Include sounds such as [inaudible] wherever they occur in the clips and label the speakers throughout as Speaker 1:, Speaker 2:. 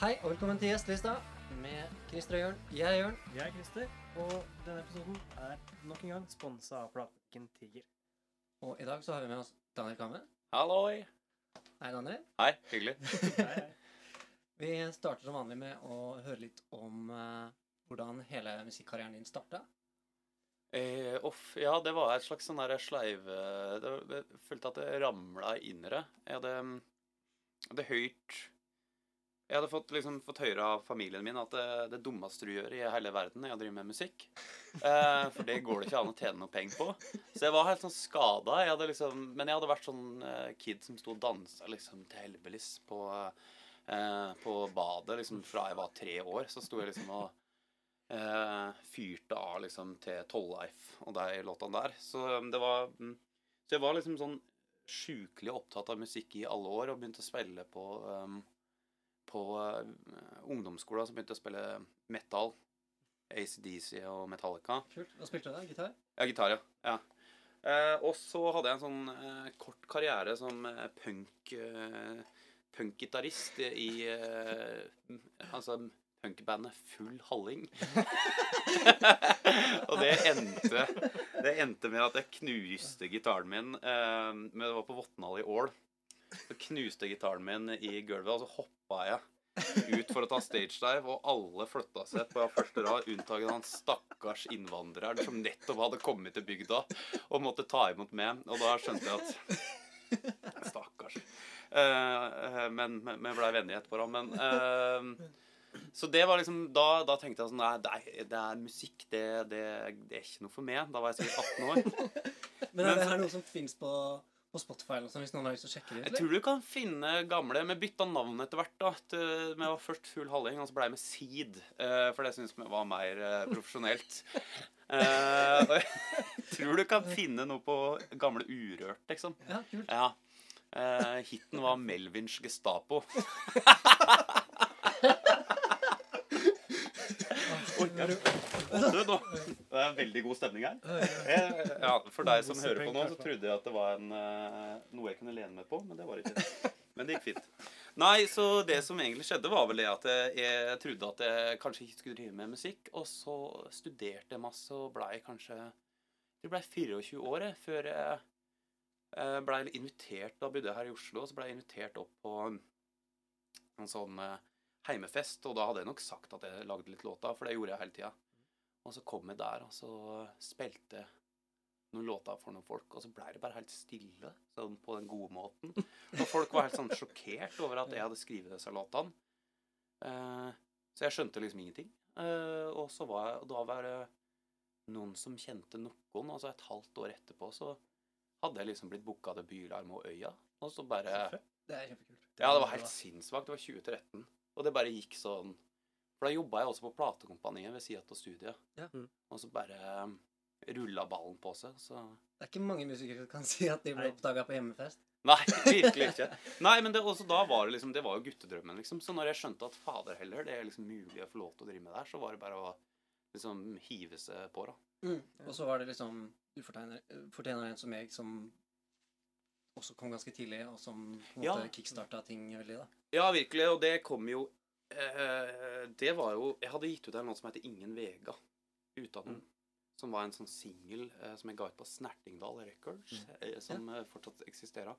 Speaker 1: Hei og velkommen til Gjestelista med Christer og Jørn. Jeg er Jørn.
Speaker 2: Jeg er Christer, og denne episoden er nok en gang sponsa av platebutikken Tiger.
Speaker 1: Og i dag så har vi med oss Daniel Kamme.
Speaker 3: Halloi!
Speaker 1: Hei, Daniel.
Speaker 3: Hei, hyggelig. [laughs]
Speaker 2: Hei, hei.
Speaker 1: Vi starter som vanlig med å høre litt om eh, hvordan hele musikkarrieren din starta.
Speaker 3: Eh, off, ja, det var et slags sånn der sleiv... eh, Det, det, jeg følte at det ramla inn i det. Jeg hadde, jeg hadde hørt Jeg hadde fått, liksom, fått høre av familien min at det, det dummeste du gjør i hele verden, er å drive med musikk. Eh, for det går det ikke an å tjene noe penger på. Så jeg var helt sånn skada. Liksom, men jeg hadde vært sånn eh, kid som sto og dansa liksom, til Hellbillies på, eh, på badet liksom, fra jeg var tre år. Så sto jeg liksom og eh, fyrte av liksom til Tollleif og de låtene der. Så um, var mm, Så jeg var liksom sånn sjukelig opptatt av musikk i alle år og begynte å spille på um, på uh, ungdomsskolen så begynte jeg å spille metal. ACDC og Metallica.
Speaker 1: Kult. Hva spilte du da? Gitar?
Speaker 3: Ja, gitar, ja. ja. Eh, og så hadde jeg en sånn eh, kort karriere som eh, punk eh, punkgitarist i eh, altså punkbandet Full Halling. [laughs] og det endte, det endte med at jeg knuste gitaren min eh, men Det var på Votnal i Ål. Så knuste jeg gitaren min i gulvet, og så hoppa jeg ut for å ta stage dive, og alle flytta seg på første rad, unntatt han stakkars innvandreren som nettopp hadde kommet til bygda og måtte ta imot meg. Og da skjønte jeg at Stakkars. Eh, eh, men vi blei venner etterpå. Men eh, Så det var liksom Da, da tenkte jeg sånn Nei, det er, det er musikk. Det, det, det er ikke noe for meg. Da var jeg sikkert 18 år.
Speaker 1: Men er det her noe som fins på, på Spotify eller sånt, hvis noen har lyst til å sjekke det ut?
Speaker 3: Jeg tror du kan finne gamle Vi bytta navn etter hvert. da Til- Vi var først Full Halling, og så ble jeg med Seed. eh, For det syns vi var mer eh, profesjonelt. [laughs] Eh, og jeg tror du kan finne noe på gamle Urørt, liksom.
Speaker 1: Ja, kult.
Speaker 3: Ja. Eh, hiten var Melvins Gestapo. [laughs] Oi, er du, Å, du, nå. Det er veldig god stemning her. Jeg, ja, for deg som hører på nå, så trodde jeg at det var en, eh, noe jeg kunne lene meg på, men det var det ikke. Men det gikk fint. Nei, så det som egentlig skjedde, var vel det at jeg, jeg trodde at jeg kanskje ikke skulle drive med musikk, og så studerte jeg masse og blei kanskje Det blei 24 år jeg, før jeg eh, blei invitert Da bodde jeg her i Oslo, og så blei jeg invitert opp på en sånn eh, heimefest, og da hadde jeg nok sagt at jeg lagde litt låter, for det gjorde jeg hele tida. Og så kom jeg der, og så spilte noen låter for noen folk, og så ble det bare helt stille, sånn på den gode måten. Og folk var helt sånn sjokkert over at jeg hadde skrevet disse låtene. Eh, så jeg skjønte liksom ingenting. Eh, og så var jeg, da var det noen som kjente noen, og så et halvt år etterpå så hadde jeg liksom blitt booka til Bylarm og Øya, og så bare
Speaker 1: Det er kjempekult.
Speaker 3: ja, det var helt sinnssvakt. Det var 2013. Og det bare gikk sånn For da jobba jeg også på platekompaniet ved sida av studiet.
Speaker 1: Ja.
Speaker 2: Mm.
Speaker 3: Og så bare um, rulla ballen på seg. Så
Speaker 1: Det er ikke mange musikere som kan [laughs] si at de ble oppdaga på hjemmefest.
Speaker 3: Nei, virkelig ikke. Nei, men det, også da var det liksom Det var jo guttedrømmen, liksom. Så når jeg skjønte at fader heller, det er liksom mulig å få lov til å drive med det her, så var det bare å liksom hive seg på, da.
Speaker 1: Mm. Og så var det liksom Du fortjener, en som meg, som også kom ganske tidlig, og som på en
Speaker 3: Ja.
Speaker 1: måte kickstarta ting veldig, da.
Speaker 3: Ja, virkelig. Og det kom jo eh, Det var jo Jeg hadde gitt ut en låt som heter Ingen Vega uten den. Som var en sånn singel eh, som jeg ga ut på Snertingdal Records, eh, som ja. fortsatt eksisterer.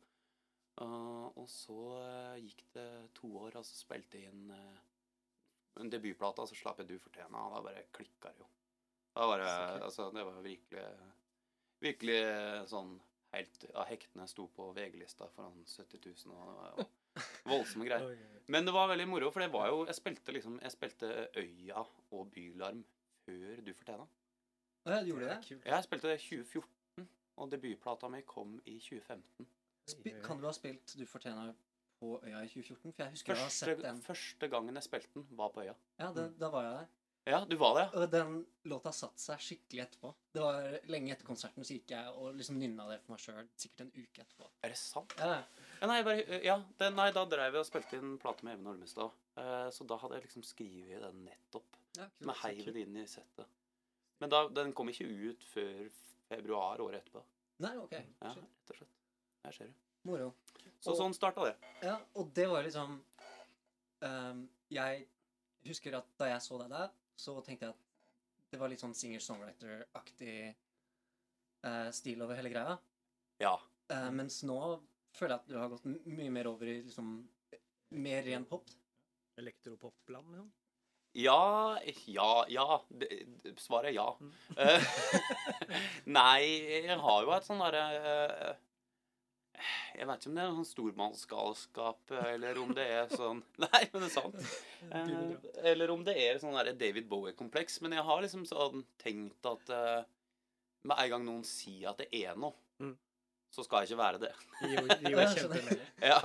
Speaker 3: Uh, og så eh, gikk det to år, og så spilte jeg inn eh, en debutplate, og så slapp jeg Du fortjener, og da bare klikka det jo. Da var det, altså, det var virkelig Virkelig eh, sånn helt Ja, hektene sto på VG-lista foran 70 000 og, og [laughs] voldsomme greier. Men det var veldig moro, for det var jo Jeg spilte liksom Jeg spilte Øya og Bylarm før Du
Speaker 1: fortjena. Ja, du gjorde det?
Speaker 2: Ja,
Speaker 3: Jeg spilte det i 2014, og debutplata mi kom i 2015.
Speaker 1: Sp kan du ha spilt Du fortjener på Øya i 2014? For jeg husker jeg har sett den.
Speaker 3: første gangen jeg spilte den, var på Øya.
Speaker 1: Ja, det, da var jeg der.
Speaker 3: Ja, du var det?
Speaker 1: Og den låta satte seg skikkelig etterpå. Det var lenge etter konserten, så gikk jeg og liksom nynna det for meg sjøl sikkert en uke etterpå.
Speaker 3: Er det sant?
Speaker 1: Ja,
Speaker 3: Ja, nei, bare, ja det, nei, da drev jeg og spilte inn plate med Even Ormestad. Uh, så da hadde jeg liksom skrevet den nettopp.
Speaker 1: ja kult.
Speaker 3: heiv det inn i settet. Men da, den kom ikke ut før februar året etterpå.
Speaker 1: Nei, ok.
Speaker 3: Ja, rett og slett. Her ser du.
Speaker 1: Moro.
Speaker 3: Så
Speaker 1: Og-
Speaker 3: sånn starta det.
Speaker 1: Ja, og det var liksom um, jeg husker at da jeg så deg der, så tenkte jeg at det var litt sånn singer-songwriter-aktig eh, stil over hele greia.
Speaker 3: Ja.
Speaker 1: Eh, mens nå føler jeg at du har gått mye mer over i liksom mer ren pop.
Speaker 2: Elektropopland, liksom.
Speaker 3: Ja, ja, ja. Svaret er ja.
Speaker 2: Mm.
Speaker 3: Eh, [laughs] Nei, jeg har jo et sånn derre eh, Jeg vet ikke om det er sånn stormannsgalskap, eller om det er sånn [laughs] Nei, men det er sant. Eh, Eller om det er sånn der David Bowie-kompleks. Men jeg har liksom sånn tenkt at eh, med en gang noen sier at det er noe,
Speaker 2: Mm.
Speaker 3: så skal jeg ikke være det.
Speaker 2: Det jo, jo
Speaker 1: jeg skjønner. [laughs]
Speaker 2: det. Ja.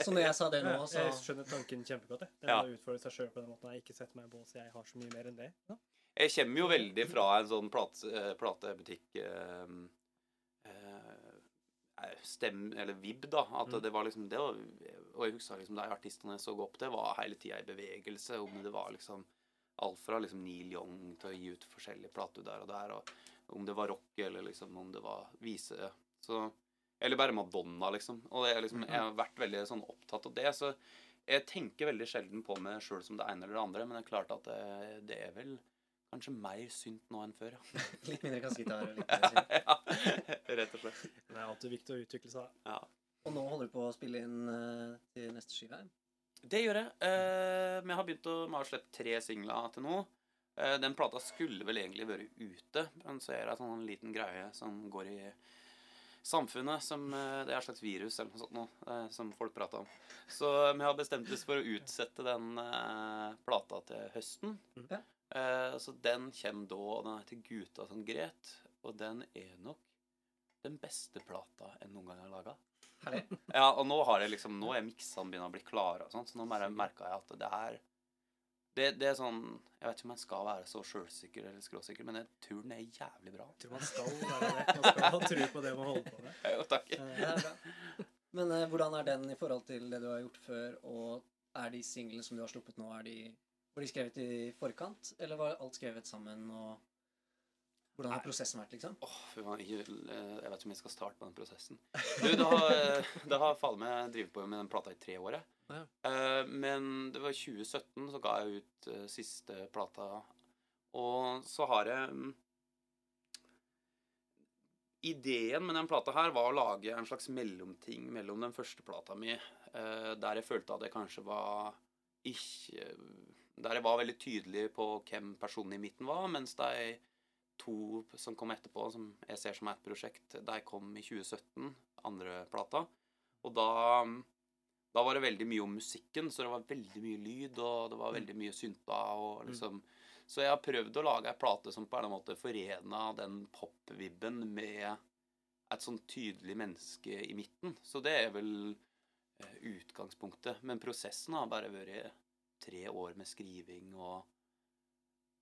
Speaker 1: Så når jeg sa det nå, så
Speaker 2: Jeg skjønner tanken kjempegodt. jeg. Det
Speaker 3: Ja.
Speaker 2: å utfordre seg sjøl på den måten. Jeg har ikke sett meg i bås, jeg har så mye mer enn det. Ja.
Speaker 3: Jeg kommer jo veldig fra en sånn plate, eh, platebutikk eh, eh, Stem, eller vib, da. At
Speaker 2: Mm.
Speaker 3: det var liksom det Og jeg husker liksom de artistene jeg så opp til, var hele tida i bevegelse. Om det var liksom alt fra liksom Neil Young til å gi ut forskjellige plater der og der. Og om det var rock, eller liksom om det var vise. Så Eller bare Madonna, liksom. Og det liksom, jeg har vært veldig sånn opptatt av det. Så jeg tenker veldig sjelden på meg sjøl som det ene eller det andre, men det er klart at det, det er vel kanskje mer synt nå enn før, ja. [laughs]
Speaker 1: litt mindre kassegitar og litt [laughs] mer synt.
Speaker 3: ja. Rett og slett.
Speaker 2: Det er alltid viktig å utvikle seg.
Speaker 3: Ja.
Speaker 1: Og nå holder du på å spille inn uh, til neste skive.
Speaker 3: Det gjør jeg. Uh, vi har begynt å Vi har sluppet tre singler til nå. Uh, den plata skulle vel egentlig vært ute, men så er det en sånn liten greie som går i samfunnet som eh, Det er et slags virus eller noe sånt nå, eh, som folk prater om. Så vi har bestemt oss for å utsette den eh, plata til høsten.
Speaker 1: Ja.
Speaker 3: Eh, så den kommer da, og den heter 'Guta som gret', og den er nok den beste plata jeg noen gang har laga. [laughs] Ja, og nå har jeg liksom, nå er miksene begynner å bli klare og sånt, så nå merka jeg at det her det, det er sånn Jeg vet ikke om jeg skal være så sjølsikker eller skråsikker, men jeg tror den er jævlig bra.
Speaker 2: Jeg tror man skal være det. Man skal ha tro på det man holder på med. [laughs]
Speaker 3: Jo, takk.
Speaker 2: Eh,
Speaker 1: er. Men eh, hvordan er den i forhold til det du har gjort før, og er de singlene som du har sluppet nå, er de, var de skrevet i forkant, eller var alt skrevet sammen, og hvordan har prosessen vært, liksom?
Speaker 3: Åh, fy faen, jeg, vet ikke om jeg skal starte på den prosessen. Du, det har, det har Falme drevet på med den plata i tre år, jeg.
Speaker 1: Ja.
Speaker 3: Eh, men det var 2017 så ga jeg ut eh, siste plata, og så har jeg mm, Ideen med den plata her var å lage en slags mellomting mellom den første plata mi, eh, der jeg følte at jeg kanskje var ikke Der jeg var veldig tydelig på hvem personen i midten var, mens de to som kom etterpå, som jeg ser som et prosjekt, de kom i 2017, andre plata. Og da, da var det veldig mye om musikken, så det var veldig mye lyd, og det var veldig mye synta. og liksom... Så jeg har prøvd å lage ei plate som på en måte forena den pop-vibben med et sånn tydelig menneske i midten. Så det er vel eh, utgangspunktet. Men prosessen har bare vært tre år med skriving og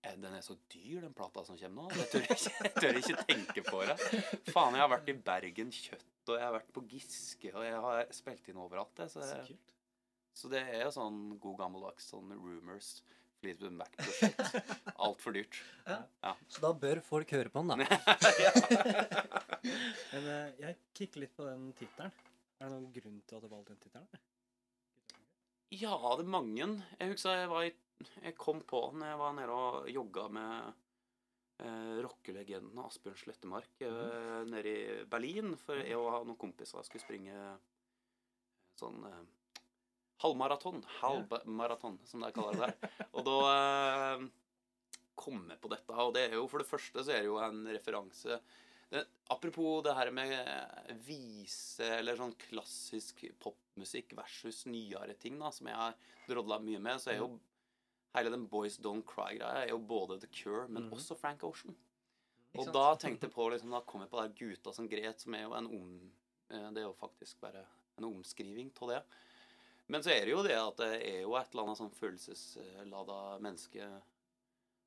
Speaker 3: Eh, Den er så dyr, den plata som kommer nå. Jeg tør ikke, jeg tør ikke tenke på det. Faen, jeg har vært i Bergen Kjøtt, og jeg har vært på Giske, og jeg har spilt inn overalt. Jeg, så,
Speaker 2: Så
Speaker 3: det, så det er jo sånn god gammeldags sånn Rumors, Fleetwood Mac-prosjekt. [laughs] Altfor dyrt.
Speaker 1: Så da bør folk høre på den, da. [laughs]
Speaker 2: Men eh, jeg kikker litt på den tittelen. Er det noen grunn til at du valgte den tittelen?
Speaker 3: Ja, det er mange. Jeg husker jeg var i Jeg kom på når jeg var nede og jogga med eh, rockelegenden Asbjørn Slettemark eh, nede i Berlin. For jeg og noen kompiser skulle springe sånn eh, halvmaraton. Halvmaraton, som de kaller det der. Og da eh, jeg på dette. Og det er jo for det første så er det jo en referanse det, Apropos det her med vise eller sånn klassisk popmusikk versus nyere ting, da, som jeg har drodla mye med, så er jo hele den Boys Don't Cry-greia er jo både The Cure, men
Speaker 2: Mhm.
Speaker 3: også Frank Ocean. Og da tenkte jeg på liksom, Da kom jeg på det Guta som gret, som er jo en om... eh, Det er jo faktisk bare en omskriving av det. Men så er det jo det at det er jo et eller annet sånn følelseslada menneske eh,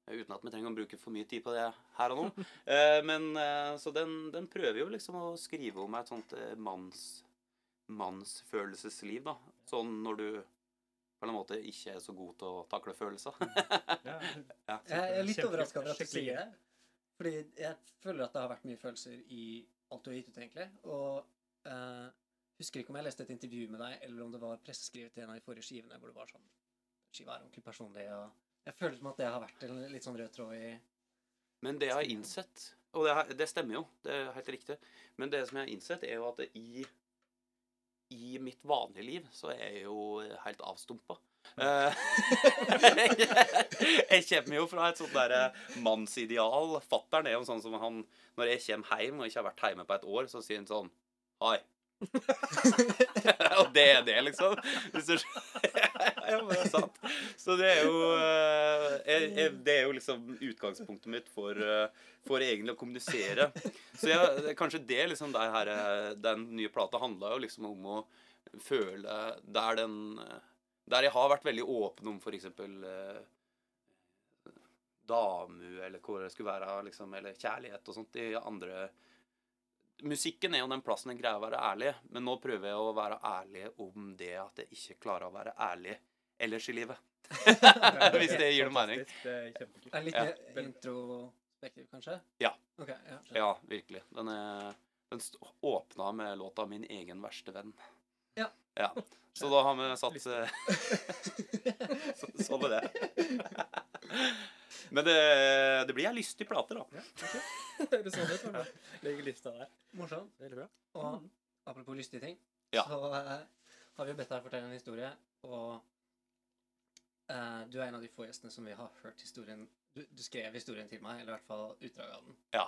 Speaker 3: Uten at vi trenger å bruke for mye tid på det her og nå. [laughs] Eh, Men eh, Så den, den prøver jo liksom å skrive om et sånt eh, manns mannsfølelsesliv, da. Sånn når du på en måte ikke er så god til å takle følelser. [laughs]
Speaker 2: Ja,
Speaker 3: Ja.
Speaker 1: Jeg er litt overraska over at du sier det. Fordi jeg føler at det har vært mye følelser i alt du har gitt ut, egentlig. Og uh, husker ikke om jeg leste et intervju med deg, eller om det var presseskrevet til en av de forrige skivene hvor det var sånn skiva er ordentlig personlig. og Jeg føler som at det har vært en litt sånn rød tråd i
Speaker 3: Men det jeg har innsett Og det, har- det stemmer jo, det er helt riktig. Men det som jeg har innsett, er jo at i, i mitt vanlige liv så er jeg jo helt avstumpa. Eh, [laughs] jeg kommer jo fra et sånt der mannsideal. Fattern er jo sånn som han Når jeg kommer hjem og ikke har vært hjemme på et år, så sier han sånn Hei. [laughs] og det er det, liksom. [laughs] Ja, men det er. Så det er jo eh, jeg, jeg, Det er jo liksom utgangspunktet mitt for, eh, for egentlig å kommunisere. Så jeg, kanskje det liksom det her, eh, den nye plata handla jo liksom om å føle Der den eh, Der jeg har vært veldig åpen om eksempel eh, damu, eller hvor det skulle være, liksom, eller kjærlighet og sånt i andre Musikken er jo den plassen jeg greier å være ærlig, men nå prøver jeg å være ærlig om det at jeg ikke klarer å være ærlig ellers i livet. [laughs] Hvis det gir noe mening.
Speaker 2: Det er kjempekult.
Speaker 1: Litt
Speaker 3: Ja.
Speaker 1: introspektiv, kanskje?
Speaker 3: Ja.
Speaker 1: Okay, ja.
Speaker 3: Ja, virkelig. Den, er, den åpna med låta 'Min egen verste venn'.
Speaker 1: Ja.
Speaker 3: ja. Så da har vi satt eh, [laughs] så, Sånn er det. [laughs] Men det, det blir ei lystig plate, da.
Speaker 2: Ja, ok. [laughs] det er sånn. Legger lista der.
Speaker 1: Morsomt.
Speaker 2: Veldig bra.
Speaker 1: Og apropos lystige ting,
Speaker 3: Ja.
Speaker 1: så uh, har vi bedt deg fortelle en historie, og uh, du er en av de få gjestene som vi har hørt historien du, du skrev historien til meg, eller i hvert fall utdraget av den.
Speaker 3: Ja.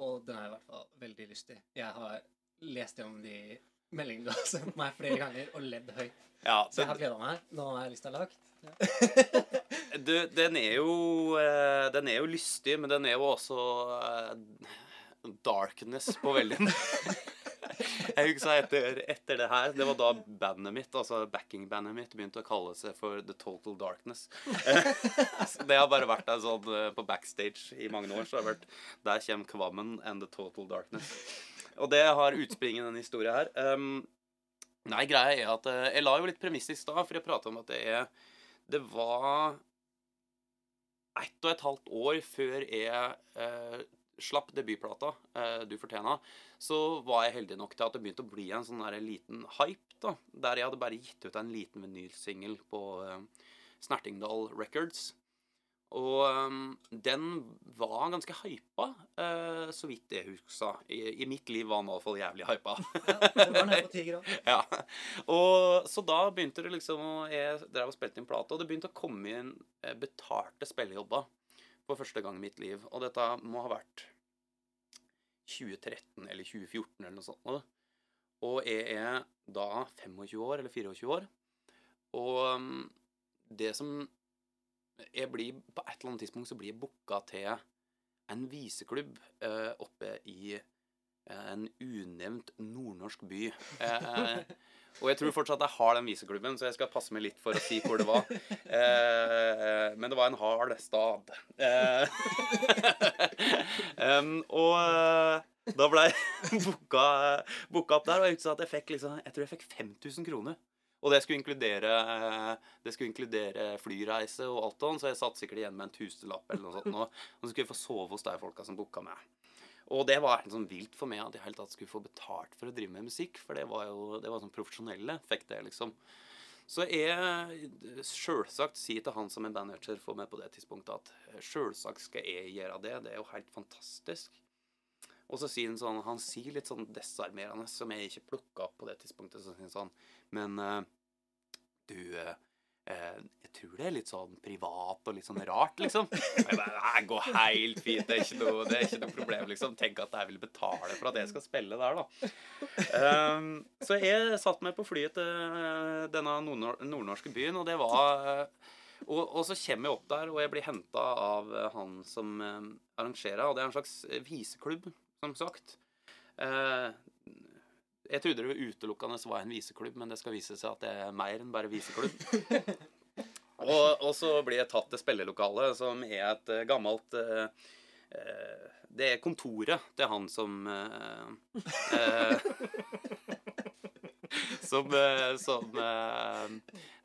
Speaker 1: Og den er i hvert fall veldig lystig. Jeg har lest gjennom de meldingene du har sendt meg flere ganger, og ledd høyt.
Speaker 3: Ja,
Speaker 1: Så jeg har gleda meg. Nå er lista lagt. [laughs]
Speaker 3: du, den er jo eh, Den er jo lystig, men den er jo også eh, darkness på veldig [laughs] Jeg husker etter, etter det her Det var da bandet mitt, altså backingbandet mitt, begynte å kalle seg for The Total Darkness. [laughs] Det har bare vært der sånn eh, på backstage i mange år. Så har vært Der kommer Kvammen and The Total Darkness. Og det har utspring i denne historien her. Um, nei, greia er at Jeg la jo litt premiss i stad, for jeg prata om at det er Det var ett og et halvt år før jeg eh, slapp debutplata, eh, Du fortjener, så var jeg heldig nok til at det begynte å bli en sånn der liten hype. da, Der jeg hadde bare gitt ut en liten vinylsingel på eh, Snertingdal Records. Og um, den var ganske hypa, uh, så vidt jeg husker. I, I mitt liv var den i hvert fall jævlig hypa. [laughs]
Speaker 1: Ja. [laughs]
Speaker 3: Ja. Og så da begynte det liksom Jeg drev og spilte inn plate, og det begynte å komme inn eh, betalte spillejobber for første gang i mitt liv. Og dette må ha vært 2013 eller 2014 eller noe sånt. Og jeg er da 25 år, eller 24 år. Og um, det som jeg blir, På et eller annet tidspunkt så blir jeg booka til en viseklubb eh, oppe i eh, en unevnt nordnorsk by. Eh, og jeg tror fortsatt jeg har den viseklubben, så jeg skal passe meg litt for å si hvor det var. Eh, men det var en hard stad. Eh, [laughs] em, og eh, da ble jeg [laughs] booka, booka opp der, og jeg at jeg fikk liksom, jeg tror jeg fikk 5000 kroner. Og det skulle inkludere, det skulle inkludere flyreise og alt sånt, så jeg satt sikkert igjen med en tusenlapp eller noe sånt. nå. Og så skulle jeg få sove hos de folka som booka meg. Og det var sånn vilt for meg at jeg helt tatt skulle få betalt for å drive med musikk. For det var jo det var sånn profesjonelle fikk det, liksom. Så jeg sjølsagt sier til han som er manager for meg på det tidspunktet, at sjølsagt skal jeg gjøre det. Det er jo helt fantastisk. Og så sier han sånn Han sier litt sånn desarmerende, som jeg ikke plukka opp på det tidspunktet. Så sier sånn Men uh, du eh, Jeg tror det er litt sånn privat og litt sånn rart, liksom. Og jeg bare, Nei, går helt fint. Det er, ikke noe, det er ikke noe problem, liksom. Tenk at jeg vil betale for at jeg skal spille der, da. Um, så jeg satte meg på flyet til denne nordnor nordnorske byen, og det var og, og så kommer jeg opp der, og jeg blir henta av han som arrangerer. Og det er en slags viseklubb, som sagt. Eh, jeg trodde det utelukkende var en viseklubb, men det skal vise seg at det er mer enn bare viseklubb. [laughs] og, og så blir jeg tatt til spillelokalet, som er et eh, gammelt eh, Det er kontoret til han som [laughs] som, som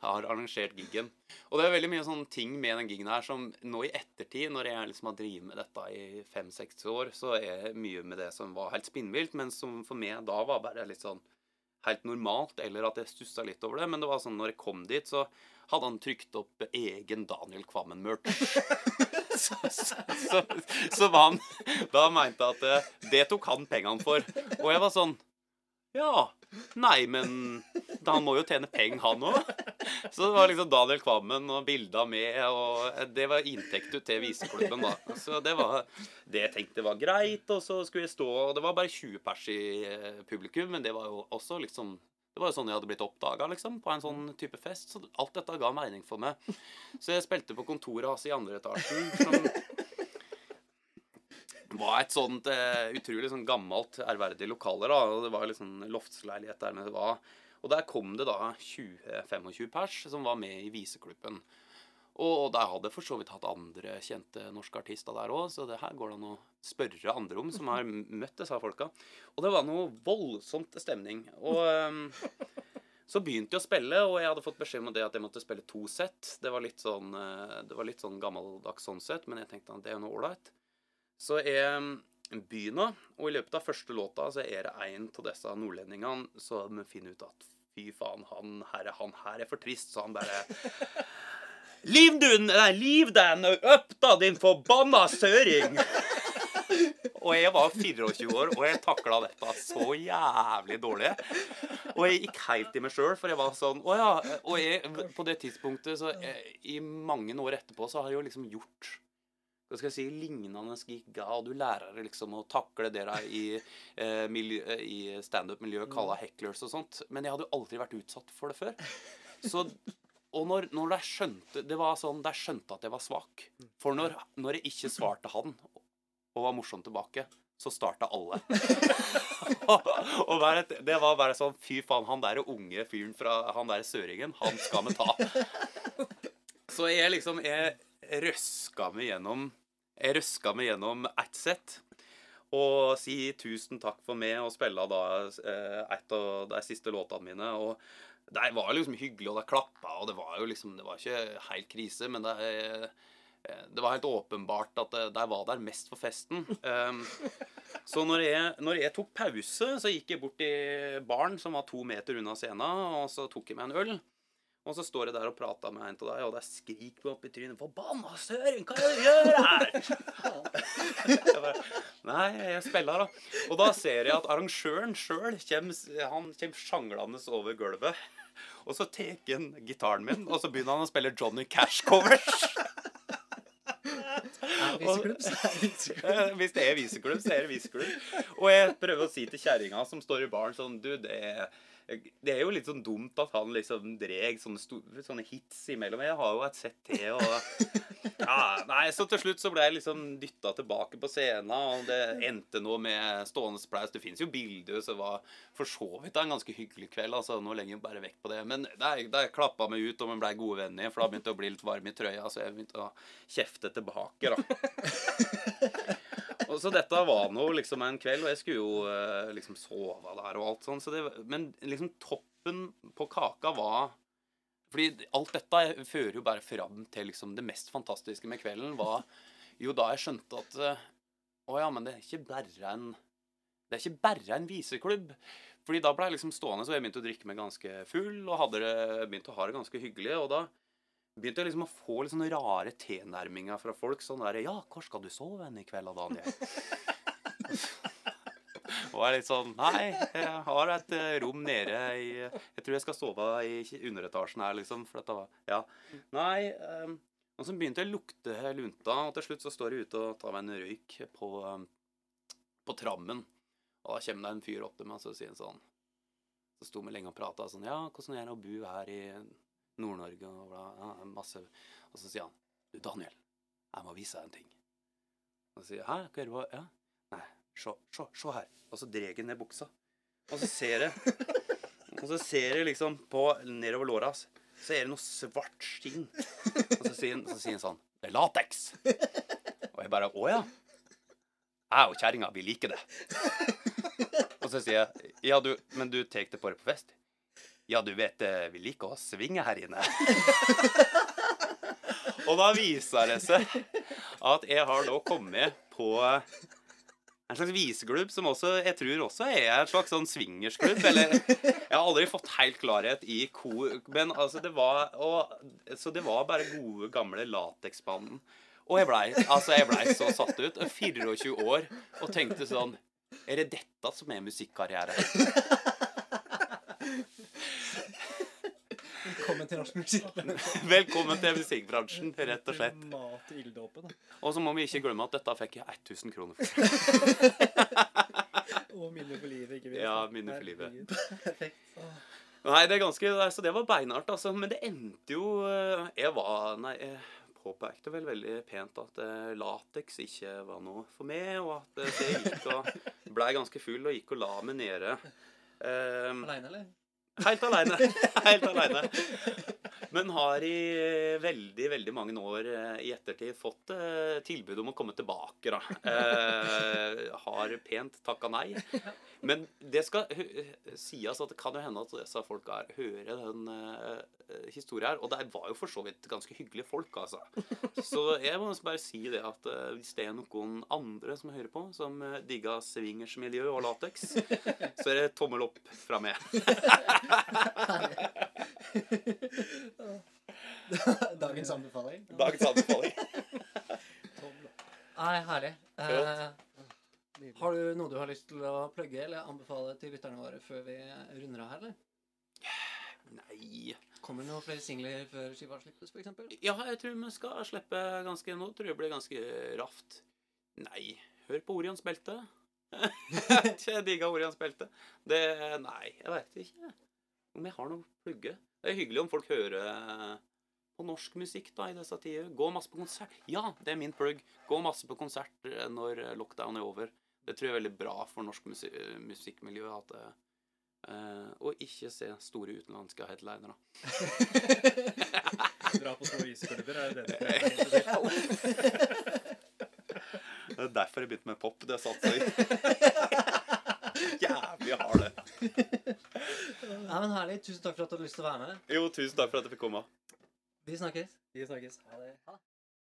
Speaker 3: har arrangert giggen. Og det er veldig mye sånne ting med den giggen her som nå i ettertid, når jeg liksom har drevet med dette i fem-seks år, så er mye med det som var helt spinnvilt, men som for meg da var bare litt sånn helt normalt, eller at jeg stussa litt over det. Men det var sånn når jeg kom dit, så hadde han trykt opp egen Daniel Kvammen-merch. [laughs] så, så, så, så var han Da mente jeg at eh, det tok han pengene for. Og jeg var sånn Ja. Nei, men han må jo tjene penger, han òg. Så det var liksom Daniel Kvammen og bilda med, og det var inntekt til viseklubben, da. Så det var det jeg tenkte var greit, og så skulle jeg stå Og det var bare 20 pers i eh, publikum, men det var jo også liksom det var jo sånn jeg hadde blitt oppdaga liksom, på en sånn type fest. Så alt dette ga mening for meg. Så jeg spilte på kontoret hans i andre etasjen. Som var et sånt uh, utrolig sånn gammelt, ærverdig lokale. da, og Det var sånn loftsleilighet der nede. Og der kom det da 20-25 pers som var med i viseklubben. Og der hadde for så vidt hatt andre kjente norske artister der òg, så det her går det an å spørre andre om som har møtt disse folka. Og det var noe voldsomt stemning. Og um, så begynte jeg å spille, og jeg hadde fått beskjed om det at jeg måtte spille to sett. Det var litt sånn, eh, det var litt sånn gammeldags sånn sett, men jeg tenkte at det er noe ålreit. Så jeg begynner, og i løpet av første låta så er det en av disse nordlendingene som finner ut at fy faen, han her, han her er for trist, så han bare [laughs] Liv du Nei, liv deg opp, da, din forbanna søring! Og jeg var 24 år, og jeg takla dette så jævlig dårlig. Og jeg gikk helt i meg sjøl, for jeg var sånn Å ja. Og jeg, på det tidspunktet, så jeg, I mange år etterpå, så har jeg jo liksom gjort hva skal jeg si, lignende gigga, og du lærer liksom å takle det der i, [laughs] eh, miljø, i standup-miljøet kalla hecklers og sånt. Men jeg hadde jo aldri vært utsatt for det før. Så og når, når jeg skjønte det var sånn, jeg skjønte at jeg var svak. For når, når jeg ikke svarte han og var morsom tilbake, så starta alle. [laughs] og bare, det var bare sånn Fy faen, han der unge fyren fra han der søringen, han skal vi ta. [laughs] Så jeg liksom Jeg røska meg gjennom Jeg røska meg gjennom ett sett. Og si tusen takk for meg og spille da eh, et av de siste låtene mine. Og det var liksom hyggelig, og det klappa, og det var jo liksom Det var ikke helt krise, men det, det var helt åpenbart at de var der mest for festen. Um, så når jeg, når jeg, tok pause, så gikk jeg bort til baren som var to meter unna scenen, og så tok jeg meg en øl. Og så står jeg der og prater med en av deg, og det skriker meg opp i trynet 'Forbanna søren, hva er det du gjør her?' jeg bare, Nei, jeg spiller, da. Og da ser jeg at arrangøren sjøl kommer, sjanglende over gulvet. Og så tar han gitaren min, og så begynner han å spille Johnny Cash-covers. [laughs] Hvis det er viseklubb, så er det viseklubb. Og jeg prøver å si til kjerringa som står i baren sånn Du, det er det er jo litt sånn dumt at han liksom dreg sånne, sånne hits imellom. Jeg har jo et sett til, og [laughs] ja, Nei, så til slutt så ble jeg liksom dytta tilbake på scenen, og det endte nå med stående applaus. Det fins jo bilder, så det var for så vidt en ganske hyggelig kveld. altså Nå legger jeg bare vekk på det. Men da klappa meg ut, og vi ble gode venner, for da begynte det å bli litt varm i trøya, så jeg begynte å kjefte tilbake, da. [laughs] Og så dette var nå liksom en kveld, og jeg skulle jo eh, liksom sove der og alt sånn. Så men liksom toppen på kaka var Fordi alt dette fører jo bare fram til liksom det mest fantastiske med kvelden, var jo da jeg skjønte at eh, Å ja, men det er ikke bare en Det er ikke bare en viseklubb. Fordi da ble jeg liksom stående, så jeg begynte å drikke meg ganske full og hadde det, begynte å ha det ganske hyggelig. og da begynte jeg liksom å få litt sånne rare tilnærminger fra folk. Sånn der 'Ja, hvor skal du sove hen i kveld, Daniel?' [laughs] og jeg litt sånn Nei, jeg har et eh, rom nede i Jeg tror jeg skal sove i underetasjen her, liksom. For dette var Ja. Nei. Um, og så begynte jeg å lukte lunta, og til slutt så står jeg ute og tar meg en røyk på, um, på trammen. Og da kommer det en fyr opp til meg og så sier han sånn Så sto vi lenge og prata sånn Ja, hvordan er det å bo her i Nord-Norge og bla, ja, masse Og så sier han Du, Daniel, jeg må vise deg en ting. Og så sier jeg Hæ, hva gjør du? Ja? Nei, se, se, se her. Og så drar jeg ned buksa. Og så ser jeg Og så ser jeg liksom på nedover låra så er det noe svart skinn. Og så sier, han, så han sånn Det er lateks. Og jeg bare Å ja. Jeg og kjerringa, vi liker det. Og så sier jeg Ja, du, men du tar det på deg på fest? Ja, du vet, eh, vi liker å svinge her inne. [laughs] og da viser det seg at jeg har da kommet på En slags viseklubb som også, jeg tror også er en slags sånn swingersklubb. Eller Jeg har aldri fått helt klarhet i hvor Men altså, det var og, Så det var bare gode, gamle lateksbanden. Og jeg blei altså, jeg ble så satt ut. 24 år og tenkte sånn Er det dette som er musikkarriere?
Speaker 1: Velkommen til norsk musikk. [laughs]
Speaker 3: Velkommen til musikkbransjen, rett og slett.
Speaker 2: Mat i ilddåpen.
Speaker 3: Og så må vi ikke glemme at dette fikk jeg 1000 kroner for. [laughs]
Speaker 2: Og minner for livet, ikke minst.
Speaker 3: Ja, minner for livet.
Speaker 1: Perfekt. [laughs]
Speaker 3: Nei, det er ganske Så det var beinhardt, altså. Men det endte jo eh, Jeg var Nei, jeg påpekte vel veldig pent at eh, lateks ikke var noe for meg, og at eh, det gikk og blei ganske full og gikk og la meg nede. Um,
Speaker 1: Aleine, eller?
Speaker 3: Helt aleine. Helt aleine. Men har i veldig, veldig mange år eh, i ettertid fått eh, tilbud om å komme tilbake, da. Eh, har pent takka nei. Men det skal sies at det kan jo hende at disse folka her hører den eh, historien her. Og det var jo for så vidt ganske hyggelige folk, altså. Så jeg må bare si det at eh, hvis det er noen andre som hører på, som eh, digger swingersmiljø og lateks, så er det tommel opp fra meg. [laughs] [laughs] [laughs]
Speaker 1: Dagens anbefaling.
Speaker 3: Dagens anbefaling. [laughs]
Speaker 1: Nei, herlig. Eh, har du noe du har lyst til å plugge eller anbefale til lytterne våre før vi runder av her, eller?
Speaker 3: Nei
Speaker 1: Kommer det noen flere singler før skiva slippes, f.eks.?
Speaker 3: Ja, jeg tror vi skal slippe ganske nå. Tror jeg blir ganske raft. Nei, hør på Orions belte. [laughs] jeg digga Orions belte. Det Nei, jeg veit ikke om jeg har noe å plugge. Det er hyggelig om folk hører på norsk musikk da i disse tider. Gå masse på konsert. Ja, det er min plugg. Gå masse på konsert eh, når lockdown er over. Det tror jeg er veldig bra for norsk musik musikkmiljø. at eh, eh, og ikke se store utenlandske headlinere.
Speaker 2: Dra på små isklubber, er det det du [laughs]
Speaker 3: Det er derfor jeg begynte med pop. Det satte seg. [laughs] [laughs] Jævlig hard, det. [laughs]
Speaker 1: Nei, men Herlig. Tusen takk for at du hadde lyst til å være med.
Speaker 3: Jo, tusen takk for at jeg fikk komme.
Speaker 1: Vi snakkes.
Speaker 2: Vi snakkes. Ha det.
Speaker 1: Ha det.